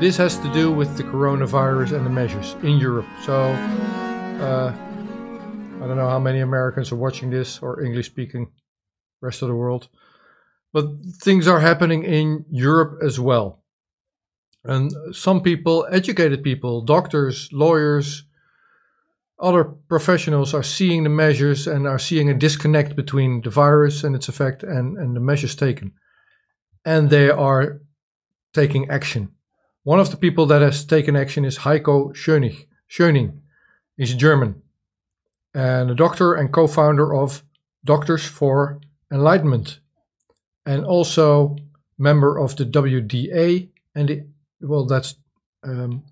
this has to do with the coronavirus and the measures in Europe. So, uh, I don't know how many Americans are watching this or English speaking rest of the world, but things are happening in Europe as well. And some people, educated people, doctors, lawyers, other professionals are seeing the measures and are seeing a disconnect between the virus and its effect and, and the measures taken. And they are taking action. One of the people that has taken action is Heiko Schöning. Schöning. He's German and a doctor and co founder of Doctors for Enlightenment and also member of the WDA and the, well, that's um,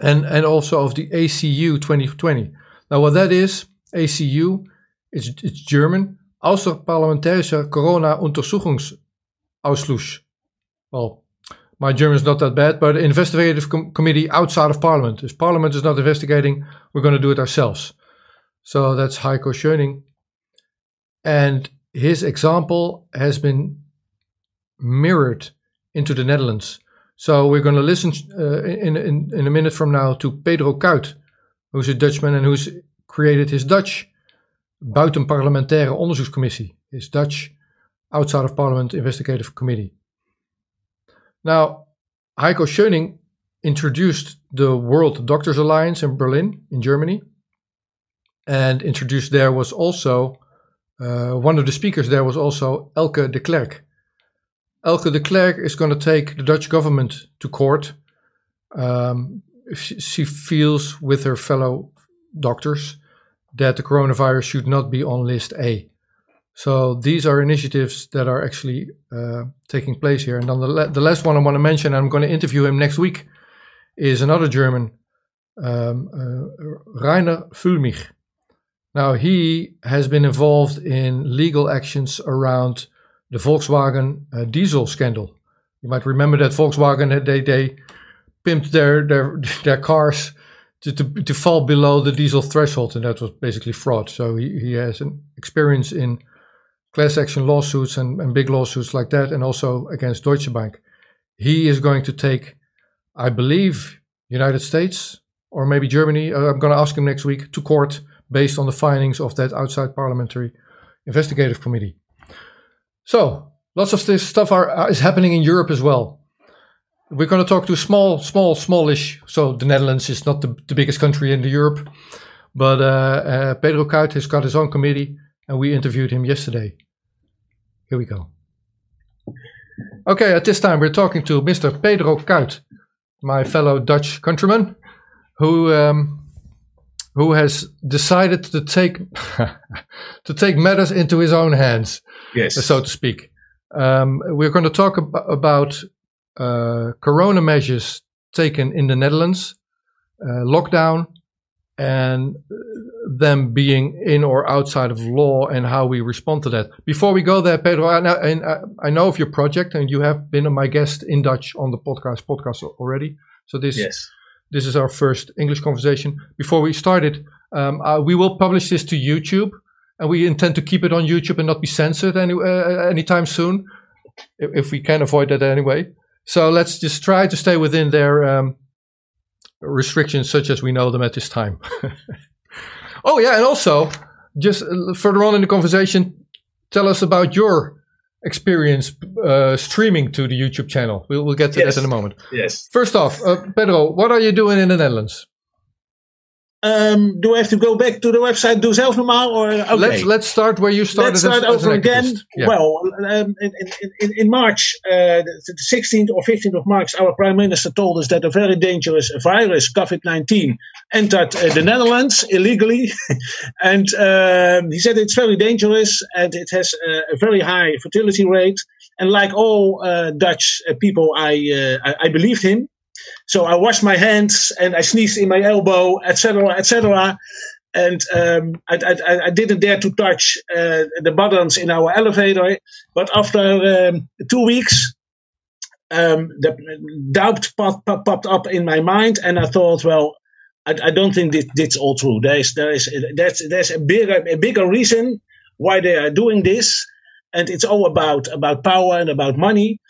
and and also of the ACU 2020. Now, what that is, ACU, it's, it's German, Außerparlamentarischer Corona-Untersuchungsausschuss. Well, my German is not that bad, but investigative com committee outside of Parliament. If Parliament is not investigating, we're going to do it ourselves. So that's Heiko Schöning. And his example has been mirrored into the Netherlands. So we're going to listen uh, in, in, in a minute from now to Pedro Kuit, who's a Dutchman and who's created his Dutch Buitenparlementaire Onderzoekscommissie, his Dutch Outside of Parliament Investigative Committee. Now, Heiko Schöning introduced the World Doctors Alliance in Berlin, in Germany, and introduced there was also uh, one of the speakers there was also Elke de Klerk, Elke de Klerk is going to take the Dutch government to court. Um, she, she feels with her fellow doctors that the coronavirus should not be on list A. So these are initiatives that are actually uh, taking place here. And then the, la- the last one I want to mention, I'm going to interview him next week, is another German, um, uh, Reiner Fuellmich. Now he has been involved in legal actions around the Volkswagen uh, diesel scandal. You might remember that Volkswagen they they pimped their their their cars to, to, to fall below the diesel threshold, and that was basically fraud. So he, he has an experience in class action lawsuits and, and big lawsuits like that, and also against Deutsche Bank. He is going to take, I believe, United States or maybe Germany. Uh, I'm going to ask him next week to court based on the findings of that outside parliamentary investigative committee. So lots of this stuff are, uh, is happening in Europe as well. We're going to talk to small, small, smallish. So the Netherlands is not the, the biggest country in Europe, but uh, uh, Pedro Kuit has got his own committee, and we interviewed him yesterday. Here we go. Okay, at this time we're talking to Mr. Pedro Kuit, my fellow Dutch countryman, who um, who has decided to take to take matters into his own hands yes. so to speak. Um, we're going to talk ab- about uh, corona measures taken in the Netherlands, uh, lockdown, and them being in or outside of law and how we respond to that. Before we go there, Pedro, I know, and I know of your project, and you have been my guest in Dutch on the podcast podcast already. So this yes. this is our first English conversation. Before we started, um, uh, we will publish this to YouTube and we intend to keep it on YouTube and not be censored any uh, anytime soon, if, if, we can avoid that anyway. So let's just try to stay within their um, restrictions, such as we know them at this time. oh yeah, and also just uh, further on in the conversation, tell us about your experience uh, streaming to the YouTube channel. We'll, we'll get to yes. that in a moment. Yes. First off, uh, Pedro, what are you doing in the Netherlands? Um, do I have to go back to the website doe zelf normaal or okay. let's let's start where you started. Let's start as, over as again. Yeah. Well, um, in, in, in, March, uh, the 16th or 15th of March, our prime minister told us that a very dangerous virus, COVID-19, entered uh, the Netherlands illegally, and um, he said it's very dangerous and it has a very high fertility rate. And like all uh, Dutch uh, people, I, uh, I I believed him. So I washed my hands and I sneezed in my elbow, etc., etc. And um, I, I, I, didn't dare to touch uh, the buttons in our elevator. But after um, two weeks, um, the doubt pop, pop, popped up in my mind, and I thought, well, I, I don't think this, this all true. There is there is there's there's a bigger a bigger reason why they are doing this, and it's all about about power and about money.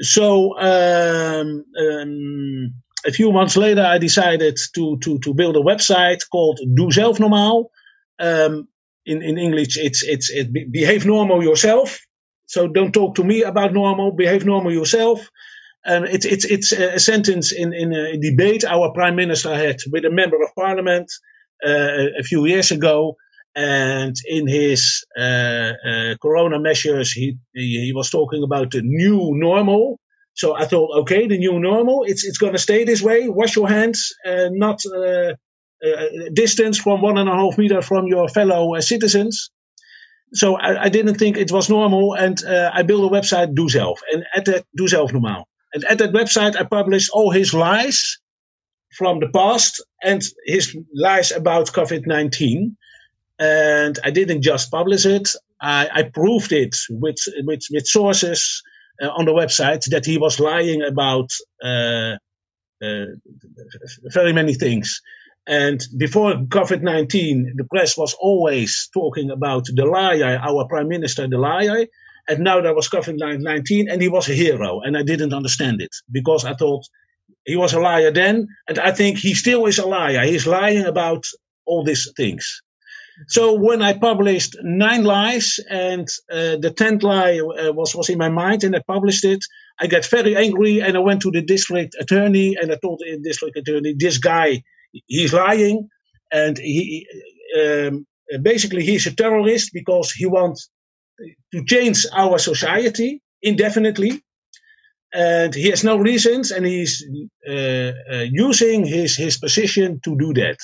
So um, um, a few months later, I decided to, to, to build a website called Doe Zelf Normaal. Um, in, in English, it's, it's, it behave normal yourself. So don't talk to me about normal, behave normal yourself. And it's, it's, it's a sentence in, in a debate our prime minister had with a member of parliament uh, a few years ago. And in his uh, uh, corona measures, he, he, was talking about the new normal. So I thought, okay, the new normal, it's it's going to stay this way. Wash your hands, uh, not uh, uh, distance from one and a half meter from your fellow uh, citizens. So I, I, didn't think it was normal, and I built a website, Doe Zelf, and at that Doe Zelf. And at that website, I published all his lies from the past and his lies about COVID 19. And I didn't just publish it, I, I proved it with, with, with sources uh, on the website that he was lying about uh, uh, very many things. And before COVID 19, the press was always talking about the liar, our prime minister, the liar. And now there was COVID 19 and he was a hero. And I didn't understand it because I thought he was a liar then. And I think he still is a liar. He's lying about all these things. So when I published nine lies and uh, the tenth lie uh, was was in my mind and I published it, I got very angry and I went to the district attorney and I told the district attorney, this guy, he's lying and he um, basically he's a terrorist because he wants to change our society indefinitely and he has no reasons and he's uh, uh, using his his position to do that.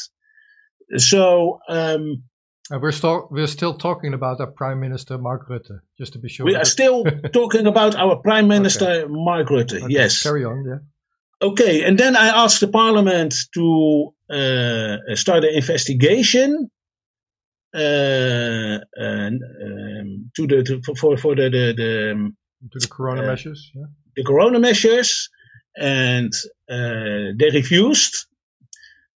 So um, uh, we're still we're still talking about our Prime Minister Mark Rutte, just to be sure. We are still talking about our Prime Minister okay. Mark Rutte. Okay. Yes. Carry on. Yeah. Okay, and then I asked the Parliament to uh, start an investigation uh, um, to the to, for for the the, the um, to the Corona uh, measures. Yeah. The Corona measures, and uh, they refused.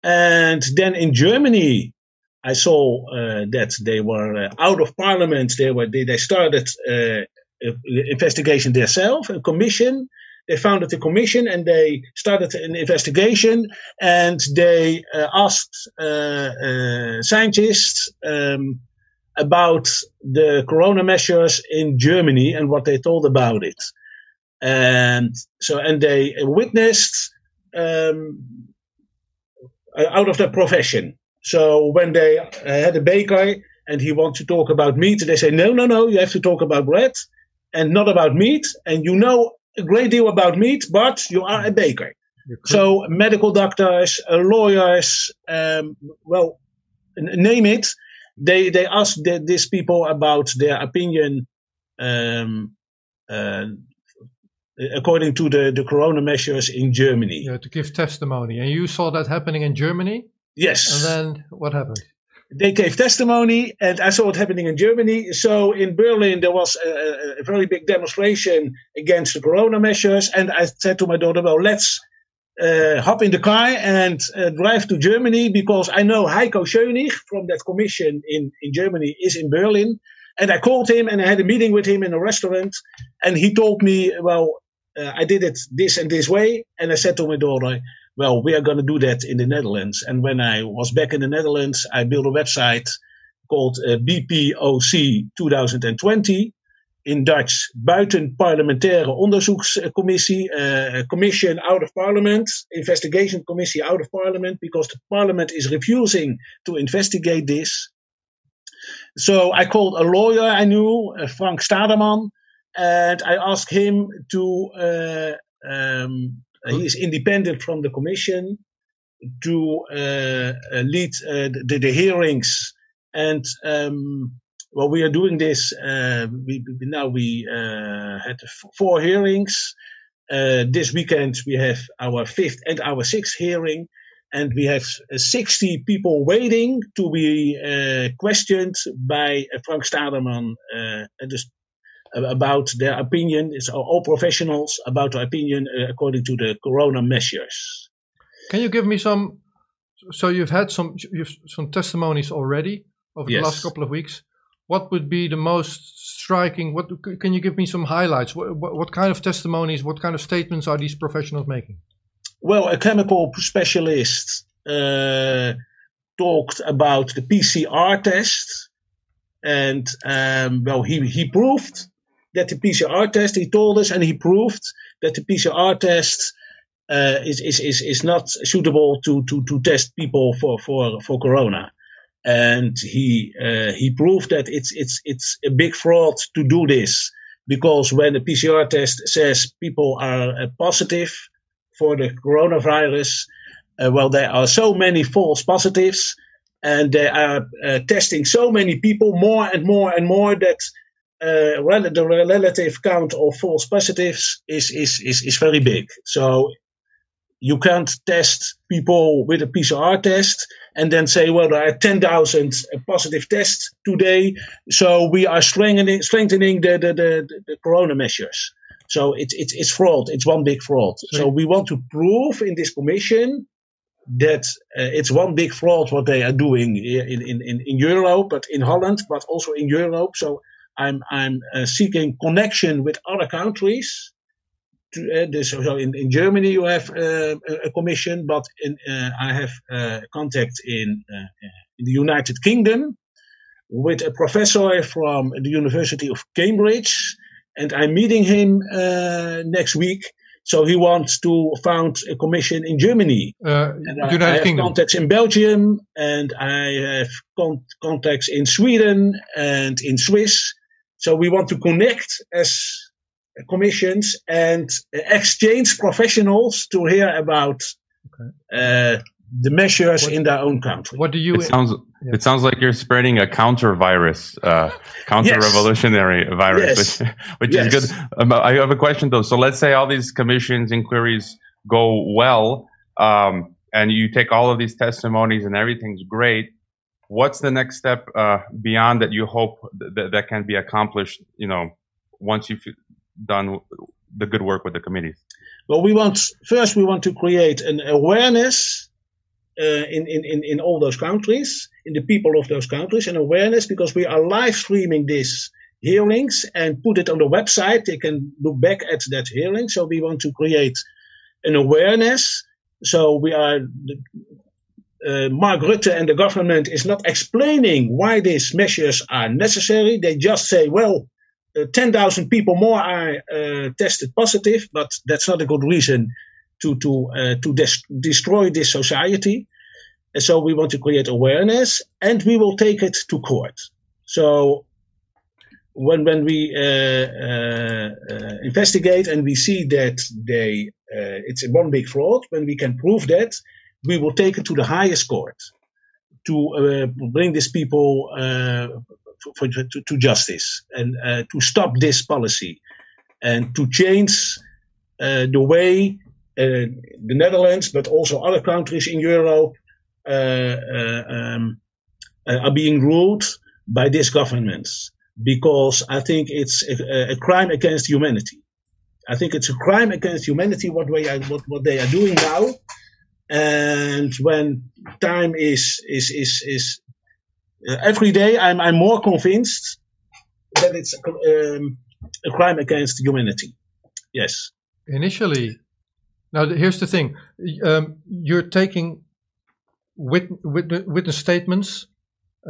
And then in Germany, I saw uh, that they were uh, out of parliament. They were they, they started uh, investigation themselves, a commission. They founded a commission and they started an investigation and they asked scientists um, about the corona measures in Germany and what they told about it. And so, and they witnessed um, out of their profession so when they uh, had a baker and he wants to talk about meat, they say, no, no, no, you have to talk about bread and not about meat. And you know a great deal about meat, but you are a baker. So medical doctors, uh, lawyers, um, well, name it. They they ask the, these people about their opinion um, uh, according to the, the corona measures in Germany. Yeah, to give testimony. And you saw that happening in Germany? Yes. And then what happened? They gave testimony, and I saw it happening in Germany. So in Berlin, there was a, a very big demonstration against the corona measures. And I said to my daughter, well, let's uh, hop in the car and uh, drive to Germany because I know Heiko Schöning from that commission in, in Germany is in Berlin. And I called him and I had a meeting with him in a restaurant. And he told me, well, uh, I did it this and this way. And I said to my daughter, well, we are going to do that in the Netherlands. And when I was back in the Netherlands, I built a website called uh, BPOC 2020. In Dutch, Buitenparlementaire Onderzoekscommissie, uh, Commission out of Parliament, Investigation Commissie out of Parliament, because the Parliament is refusing to investigate this. So I called a lawyer I knew, uh, Frank Stadermann, and I asked him to uh, um, he is independent from the commission to uh, uh, lead the, the, hearings. And um, well, we are doing this. we, now we had four hearings. this weekend we have our fifth and our sixth hearing and we have 60 people waiting to be uh, questioned by uh, Frank Stadermann. Uh, just about their opinion. It's all professionals about their opinion uh, according to the corona measures. Can you give me some? So you've had some you've some testimonies already over yes. the last couple of weeks. what would be the most striking? What can you give me some highlights? What, what, what kind of testimonies? What kind of statements are these professionals making? Well, a chemical specialist uh, talked about the PCR test, and um, well, he he proved that the PCR test. He told us, and he proved that the PCR test uh, is, is is is not suitable to to to test people for for for corona and he uh, he proved that it's it's it's a big fraud to do this because when the PCR test says people are uh, positive for the coronavirus, uh, well, there are so many false positives, and they are uh, testing so many people more and more and more that. Uh, the relative count of false positives is, is, is, is very big. So you can't test people with a PCR test and then say, well, there are 10,000 positive tests today, so we are strengthening, strengthening the, the, the, the corona measures. So it's, it's, it's fraud. It's one big fraud. So we want to prove in this commission that uh, it's one big fraud what they are doing in, in, in, in Europe, but in Holland, but also in Europe. So I'm, I'm uh, seeking connection with other countries to, uh, so in, in Germany you have uh, a commission, but in, uh, I have uh, contact in, uh, in the United Kingdom with a professor from the University of Cambridge, and I'm meeting him uh, next week. So he wants to found a commission in Germany. and I, I have Kingdom. contacts in Belgium, and I have con- contacts in Sweden and in Swiss. So we want to connect as commissions and exchange professionals to hear about okay. uh, the measures what, in their own country. What do you? It sounds. Yeah. It sounds like you're spreading a counter virus, uh, counter revolutionary yes. virus, yes. which, which yes. is good. Um, I have a question though. So let's say all these commissions, inquiries go well, um, and you take all of these testimonies and everything's great. What's the next step uh, beyond that? You hope that that can be accomplished. You know, once you've done the good work with the committees? Well, we want first we want to create an awareness uh, in, in, in all those countries, in the people of those countries, an awareness because we are live streaming these hearings and put it on the website. They can look back at that hearing. So we want to create an awareness. So we are. Uh, Mark Rutte and the government is not explaining why these measures are necessary. They just say, well, uh, 10,000 people more are uh, tested positive, but that's not a good reason to to to des- destroy this society. And so we want to create awareness, and we will take it to court. So when when we investigate and we see that they it's one big fraud, when we can prove that, we will take it to the highest court to bring these people for, to, to, justice and uh, to stop this policy and to change uh, the way uh, the Netherlands, but also other countries in Europe, uh, uh, um, uh, are being ruled by these governments. Because I think it's a, a, crime against humanity. I think it's a crime against humanity what, are, what, what they are doing now. And when time is is is is uh, every day I'm, I'm more convinced that it's um, a crime against humanity. Yes. Initially, now here's the thing: um, you're taking wit- wit- witness statements,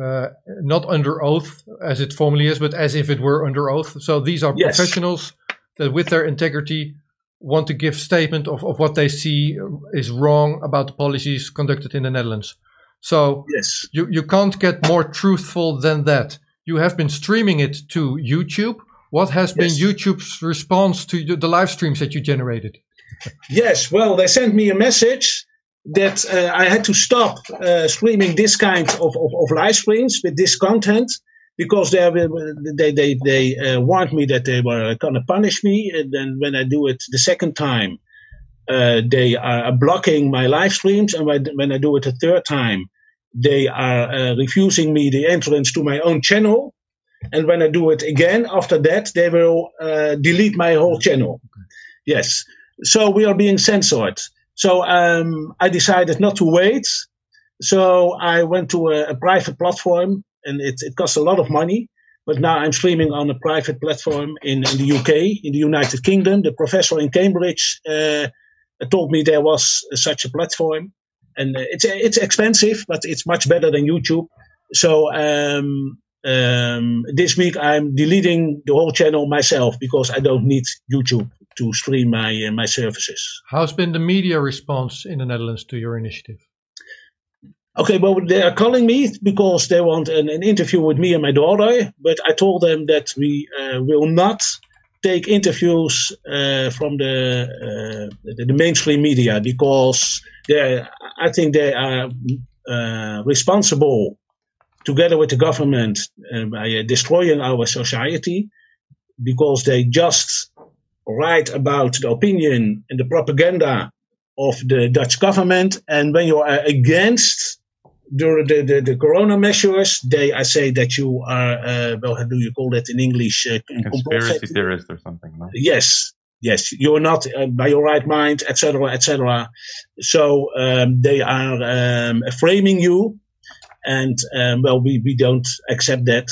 uh, not under oath as it formally is, but as if it were under oath. So these are yes. professionals that, with their integrity, want to give statement of, of what they see is wrong about the policies conducted in the Netherlands. So yes. you, you can't get more truthful than that. You have been streaming it to YouTube. What has yes. been YouTube's response to the live streams that you generated? yes, well, they sent me a message that uh, I had to stop uh, streaming this kind of, of, of, live streams with this content because they they they, they uh, warned me that they were going to punish me. And then when I do it the second time, uh, they are blocking my live streams, and when I do it the third time, they are uh, refusing me the entrance to my own channel. And when I do it again, after that, they will uh, delete my whole channel. Yes. So we are being censored. So um, I decided not to wait. So I went to a, a private platform, and it, it costs a lot of money. but now I'm streaming on a private platform in, in the UK, in the United Kingdom. The professor in Cambridge uh, told me there was such a platform, and it's it's expensive, but it's much better than YouTube. So um, um, this week I'm deleting the whole channel myself because I don't need YouTube to stream my uh, my services. How's been the media response in the Netherlands to your initiative? Okay, well, they are calling me because they want an, an interview with me and my daughter, but I told them that we uh, will not take interviews uh, from the, uh, the, the mainstream media because they, I think they are uh, responsible together with the government uh, by uh, destroying our society because they just write about the opinion and the propaganda of the Dutch government. And when you are against the, the, the, the corona measures, they I say that you are, uh, well, how do you call that in English? Uh, Conspiracy theorist or something. No? Yes, yes, you're not uh, by your right mind, etc., etc. So um, they are um, framing you and um, well, we, we don't accept that.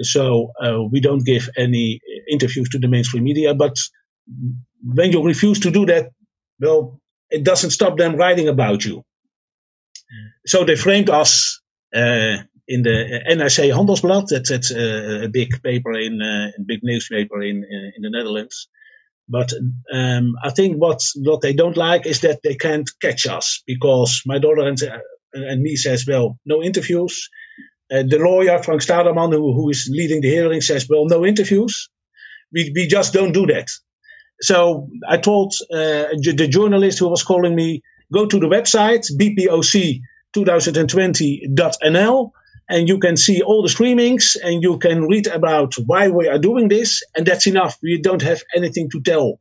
So uh, we don't give any interviews to the mainstream media. But when you refuse to do that, well, it doesn't stop them writing about you. So they framed us uh, in the NRC Handelsblad. That's, that's a, a big paper in a big newspaper in, in the Netherlands. But um, I think what what they don't like is that they can't catch us because my daughter and and me says, well, no interviews. Uh, the lawyer, Frank Stadermann, who, who is leading the hearing, says, well, no interviews. We, we just don't do that. So I told uh, the journalist who was calling me, go to the website, bpoc2020.nl, and you can see all the streamings and you can read about why we are doing this. And that's enough. We don't have anything to tell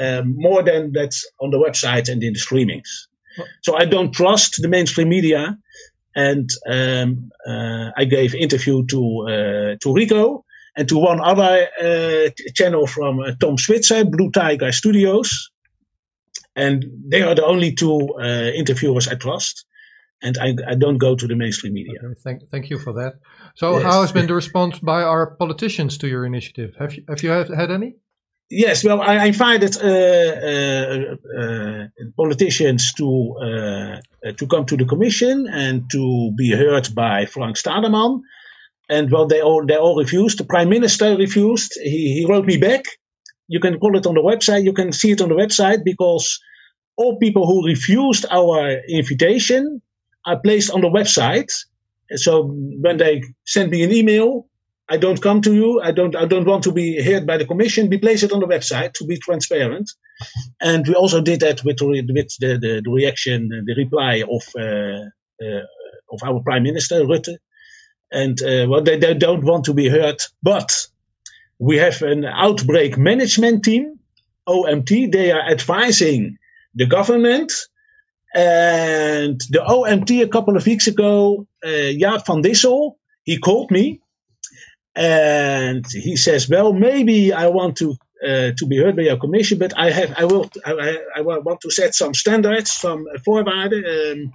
um, more than that's on the website and in the streamings. So I don't trust the mainstream media. And um, uh, I gave interview to uh, to Rico and to one other uh, channel from uh, Tom Switzer, Blue Tiger Studios. And they are the only two uh, interviewers I trust. And I, I, don't go to the mainstream media. Okay, thank, thank you for that. So, yes. how has been the response by our politicians to your initiative? Have you, have you had any? Yes, well, I invited uh, uh, uh, politicians to uh, to come to the commission and to be heard by Frank Stadermann. And well, they all they all refused. The prime minister refused. He he wrote me back. You can call it on the website. You can see it on the website because all people who refused our invitation are placed on the website. So when they send me an email, I don't come to you. I don't. I don't want to be heard by the commission. We place it on the website to be transparent, and we also did that with with the the, the reaction, the reply of uh, uh, of our prime minister Rutte, and uh, well, they, they don't want to be heard. But we have an outbreak management team, OMT. They are advising the government. And the OMT a couple of weeks ago, uh, Jaap van Dissel, he called me and he says, "Well, maybe I want to uh, to be heard by your commission, but I have I will I, I want to set some standards, some voorwaarden, um,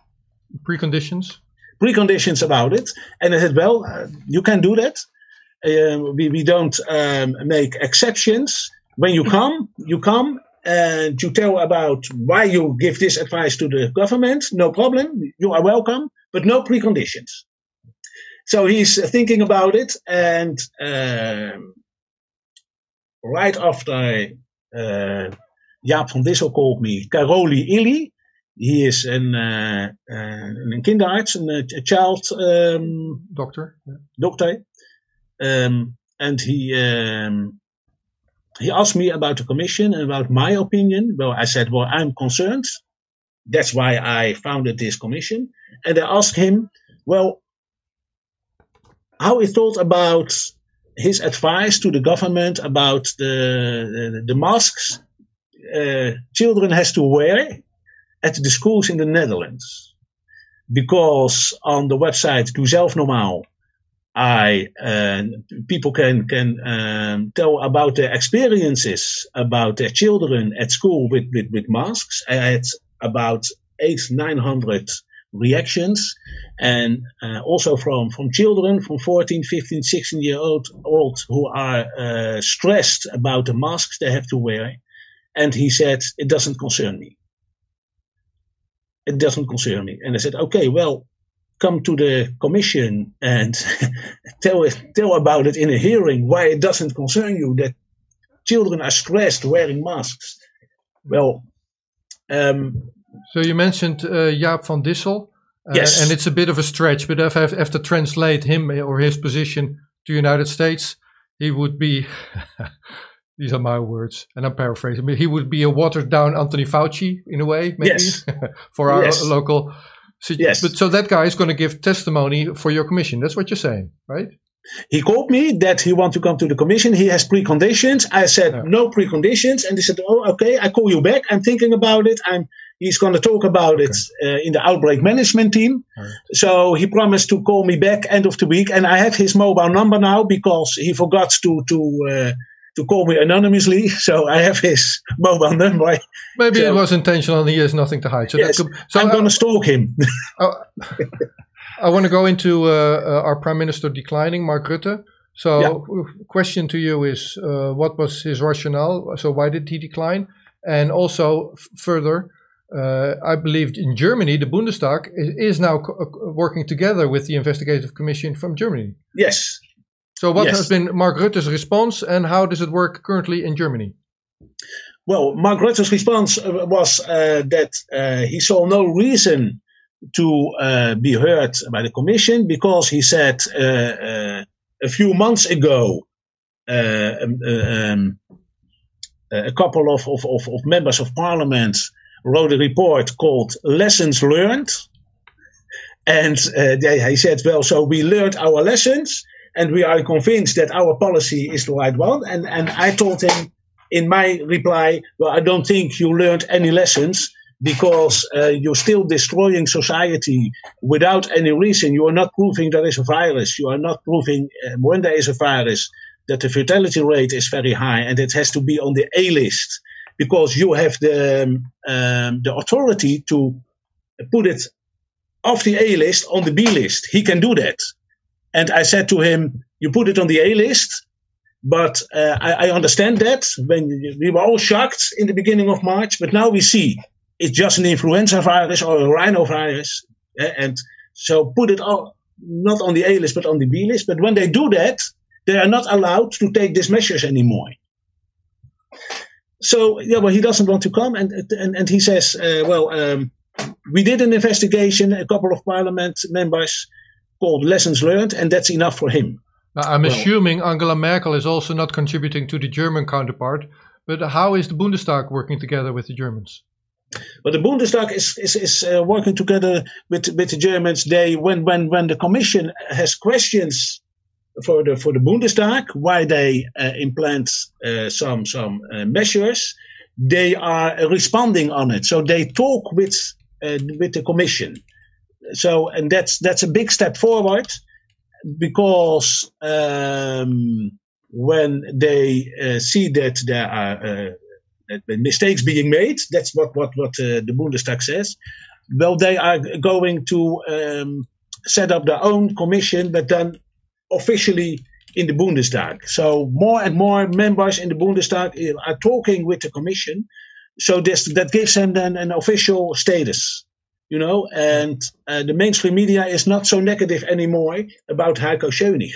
preconditions, preconditions about it." And I said, "Well, uh, you can do that. Um, we we don't um, make exceptions. When you come, you come." And you tell about why you give this advice to the government, no problem. You are welcome, but no preconditions. So he's thinking about it, and um, right after uh, Jaap van Dissel called me, Karoli Illy, he is an, uh, uh, een kinderarts, a, a child um, doctor. Doctor. Um, and he um, he asked me about the commission and about my opinion. Well, I said, well, I'm concerned. That's why I founded this commission. And I asked him, well, how he thought about his advice to the government about the the, the masks uh, children has to wear at the schools in the Netherlands, because on the website Doe Zelf Normaal, I uh, people can can um, tell about their experiences about their children at school with with, with masks. I had about eight nine hundred reactions and uh, also from, from children from 14, 15, 16 year old, old who are uh, stressed about the masks they have to wear. And he said, it doesn't concern me. It doesn't concern me. And I said, okay, well, come to the commission and tell tell about it in a hearing why it doesn't concern you that children are stressed wearing masks. Well, um, so you mentioned uh, Jaap van Dissel. Uh, yes. And it's a bit of a stretch, but if I have to translate him or his position to the United States, he would be, these are my words, and I'm paraphrasing, but he would be a watered down Anthony Fauci in a way, maybe, yes. for our yes. local. So, yes. But so that guy is going to give testimony for your commission. That's what you're saying, right? He called me that he want to come to the commission. He has preconditions. I said yeah. no preconditions, and he said, "Oh, okay. I call you back. I'm thinking about it. I'm He's going to talk about okay. it uh, in the outbreak management team. Right. So he promised to call me back end of the week, and I have his mobile number now because he forgot to to uh, to call me anonymously. So I have his mobile number. Maybe so, it was intentional, and he has nothing to hide. So, yes, could, so I'm going to stalk him. oh, I want to go into uh, uh, our prime minister declining, Mark Rutte. So, yeah. question to you is, uh, what was his rationale? So, why did he decline? And also, further, uh, I believe in Germany, the Bundestag is, is now co- working together with the investigative commission from Germany. Yes. So, what yes. has been Mark Rutte's response, and how does it work currently in Germany? Well, Mark Rutte's response uh, was uh, that uh, he saw no reason to uh, be heard by the commission because he said uh, a few months ago um, um, a couple of, of, of, of members of parliament wrote a report called Lessons Learned. And uh, they, he said, well, so we learned our lessons and we are convinced that our policy is the right one. And, and I told him in my reply, well, I don't think you learned any lessons because uh, you're still destroying society without any reason. You are not proving there is a virus. You are not proving uh, when there is a virus that the fatality rate is very high and it has to be on the A list because you have the um, the authority to put it off the A list on the B list. He can do that. And I said to him, "You put it on the A list." But uh, I, I, understand that when we were all shocked in the beginning of March, but now we see it's just an influenza virus or a rhinovirus, uh, and so put it all, not on the A list but on the B list. But when they do that, they are not allowed to take these measures anymore. So yeah, well, he doesn't want to come, and and, and he says, uh, well, um, we did an investigation. A couple of parliament members called lessons learned, and that's enough for him. Now, I'm well, assuming Angela Merkel is also not contributing to the German counterpart. But how is the Bundestag working together with the Germans? Well, the Bundestag is is, is uh, working together with with the Germans. They when when when the Commission has questions for the for the Bundestag why they uh, implant uh, some some uh, measures. They are responding on it, so they talk with uh, with the Commission. So and that's that's a big step forward because um, when they uh, see that there are uh, mistakes being made, that's what what what the Bundestag says. Well, they are going to um, set up their own commission, but then officially in the Bundestag. So more and more members in the Bundestag are talking with the Commission. So this that gives them then an official status, you know. And uh, the mainstream media is not so negative anymore about Heiko Schöning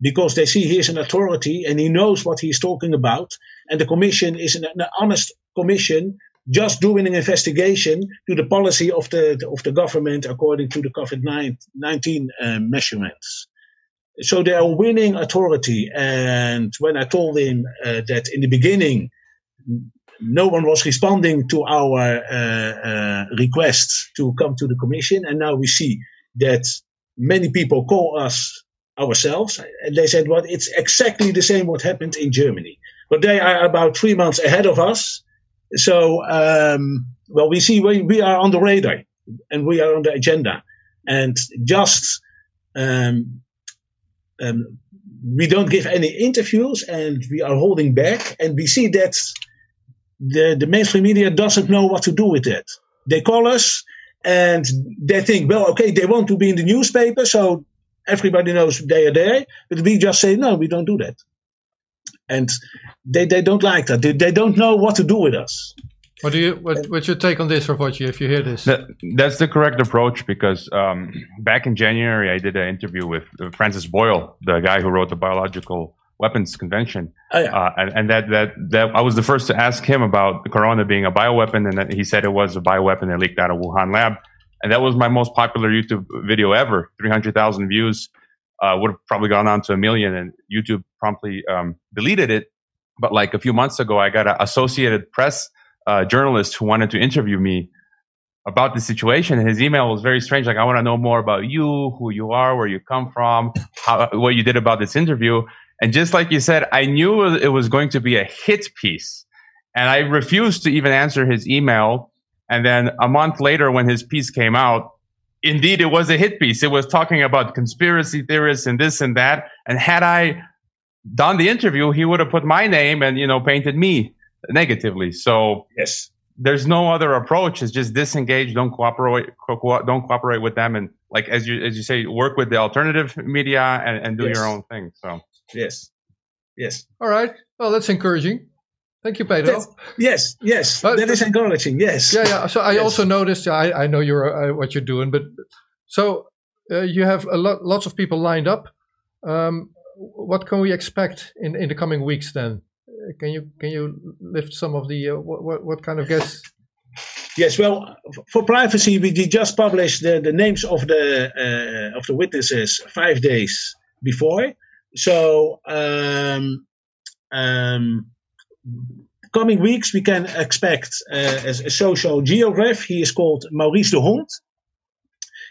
because they see he is an authority and he knows what he's talking about. And the Commission is an, an honest commission just doing an investigation to the policy of the of the government according to the COVID nineteen uh, measurements so they are winning authority. And when I told him uh, that in the beginning, no one was responding to our uh, uh, requests to come to the commission, and now we see that many people call us ourselves, and they said, "Well, it's exactly the same what happened in Germany, but they are about three months ahead of us." So, um, well, we see we, we are on the radar and we are on the agenda, and just um, um, we don't give any interviews and we are holding back. And we see that the, the mainstream media doesn't know what to do with it. They call us and they think, well, okay, they want to be in the newspaper, so everybody knows they are there. But we just say, no, we don't do that. And they, they don't like that. They, they don't know what to do with us. What do you what, what's your take on this, Ravochi, if you hear this? That, that's the correct approach because um, back in January I did an interview with uh, Francis Boyle, the guy who wrote the Biological Weapons Convention, oh, yeah. uh, and, and that, that that I was the first to ask him about the corona being a bioweapon, and that he said it was a bioweapon that leaked out of Wuhan lab, and that was my most popular YouTube video ever, three hundred thousand views. Uh, would have probably gone on to a million, and YouTube promptly um, deleted it. But like a few months ago, I got an Associated Press uh, journalist who wanted to interview me about the situation. And his email was very strange. Like, I want to know more about you, who you are, where you come from, how, what you did about this interview. And just like you said, I knew it was going to be a hit piece. And I refused to even answer his email. And then a month later, when his piece came out, indeed it was a hit piece. It was talking about conspiracy theorists and this and that. And had I done the interview, he would have put my name and, you know, painted me negatively. So yes, there's no other approach. It's just disengage. Don't cooperate. Co- don't cooperate with them, and like as you as you say, work with the alternative media and, and do yes. your own thing. So yes, yes. All right. Well, that's encouraging. Thank you, Pedro. That's, yes, yes, uh, that is encouraging. Yes. Yeah, yeah. So I yes. also noticed. I I know you're uh, what you're doing, but so uh, you have a lot lots of people lined up. Um, what can we expect in in the coming weeks then? can you can you lift some of the uh, what, what, what kind of guests? Yes, well, for privacy, we just published the, the names of the uh, of the witnesses five days before. So, um, um, coming weeks, we can expect uh, a, a, social geograph. He is called Maurice de Hond.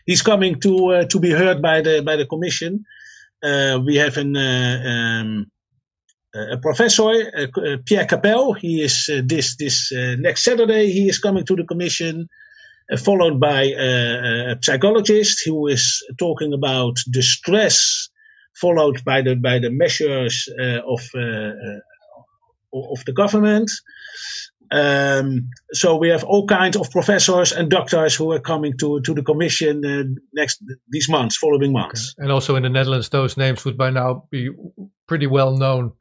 He's coming to uh, to be heard by the by the commission. Uh, we have an uh, um, a professor, uh, Pierre Capel. He is uh, this this next Saturday. He is coming to the commission, followed by a psychologist who is talking about the stress, followed by the by the measures of of the government. Um, so we have all kinds of professors and doctors who are coming to to the commission uh, next these months, following months. Okay. And also in the Netherlands, those names would by now be pretty well known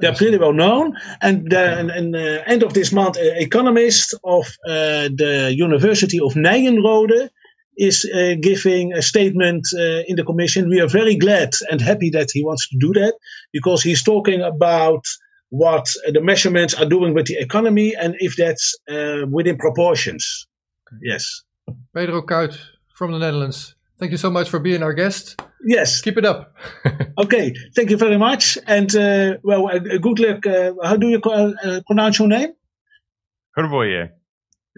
they're pretty well known. And then, in the end of this month, an economist of uh, the University of Nijenrode is uh, giving a statement uh, in the commission. We are very glad and happy that he wants to do that because he's talking about what the measurements are doing with the economy and if that's uh, within proportions. Okay. Yes. Pedro Kuit from the Netherlands. Thank you so much for being our guest. Yes. Keep it up. okay. Thank you very much. And, uh, well, uh, good luck. Uh, how do you call, uh, pronounce your name?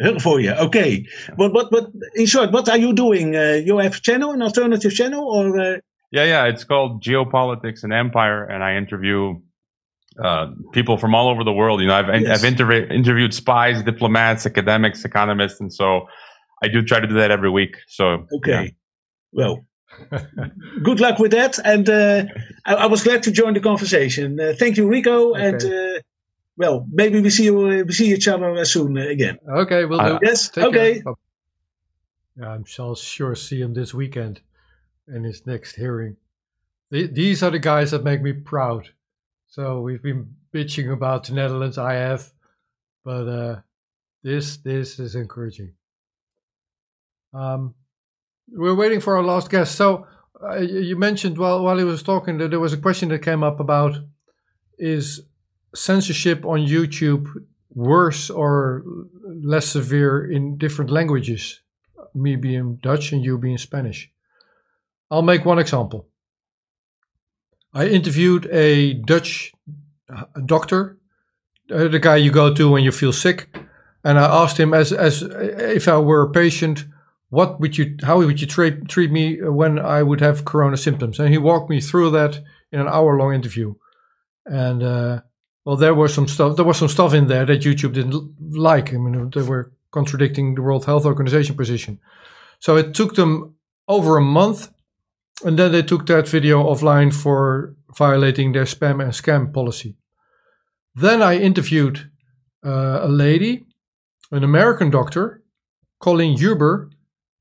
Hrvoje. you. Okay. But, but, but in short, what are you doing? Uh, you have a channel, an alternative channel or? Uh? Yeah, yeah. It's called Geopolitics and Empire. And I interview uh, people from all over the world. You know, I've, yes. I've interv- interviewed spies, diplomats, academics, economists, and so I do try to do that every week. So okay, yeah. well, good luck with that. And uh, I, I, was glad to join the conversation. Uh, thank you, Rico. Okay. And uh, well, maybe we see you, uh, we see each other soon uh, again. Okay, we'll do. yes. Take okay. Yeah, I shall sure see him this weekend in his next hearing. these are the guys that make me proud. So we've been bitching about the Netherlands. I have, but uh, this this is encouraging. Um, we're waiting for our last guest. So uh, you mentioned while while he was talking that there was a question that came up about is censorship on YouTube worse or less severe in different languages? Me being Dutch and you being Spanish. I'll make one example. I interviewed a Dutch uh, doctor, uh, the guy you go to when you feel sick, and I asked him as as if I were a patient what would you how would you treat treat me when I would have corona symptoms? And he walked me through that in an hour long interview. And uh, well, there was some stuff. There was some stuff in there that YouTube didn't like. I mean, they were contradicting the World Health Organization position. So it took them over a month, and then they took that video offline for violating their spam and scam policy. Then I interviewed uh, a lady, an American doctor, Colleen Huber,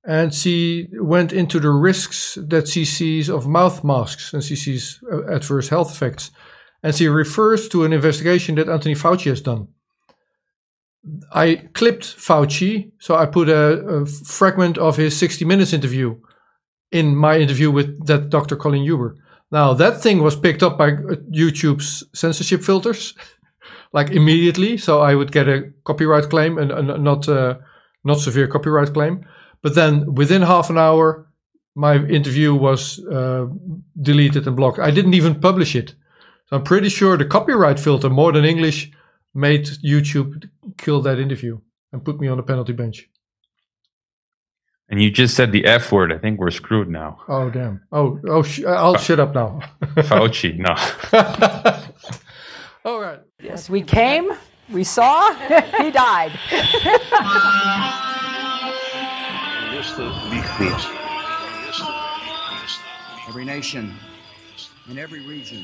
and she went into the risks that she sees of mouth masks and she sees uh, adverse health effects. And she refers to an investigation that Anthony Fauci has done. I clipped Fauci, so I put a, a fragment of his 60 Minutes interview in my interview with that Dr. Colleen Huber. Now, that thing was picked up by uh, YouTube's censorship filters, like immediately. So I would get a copyright claim and, and not, uh, not severe copyright claim. But then within half an hour, my interview was uh, deleted and blocked. I didn't even publish it. So I'm pretty sure the copyright filter, more than English, made YouTube kill that interview and put me on the penalty bench. And you just said the F word. I think we're screwed now. Oh damn! Oh oh! Sh- uh, I'll shut up now. Fauci, no. All right. Yes, we came, we saw, he died. Every nation in every region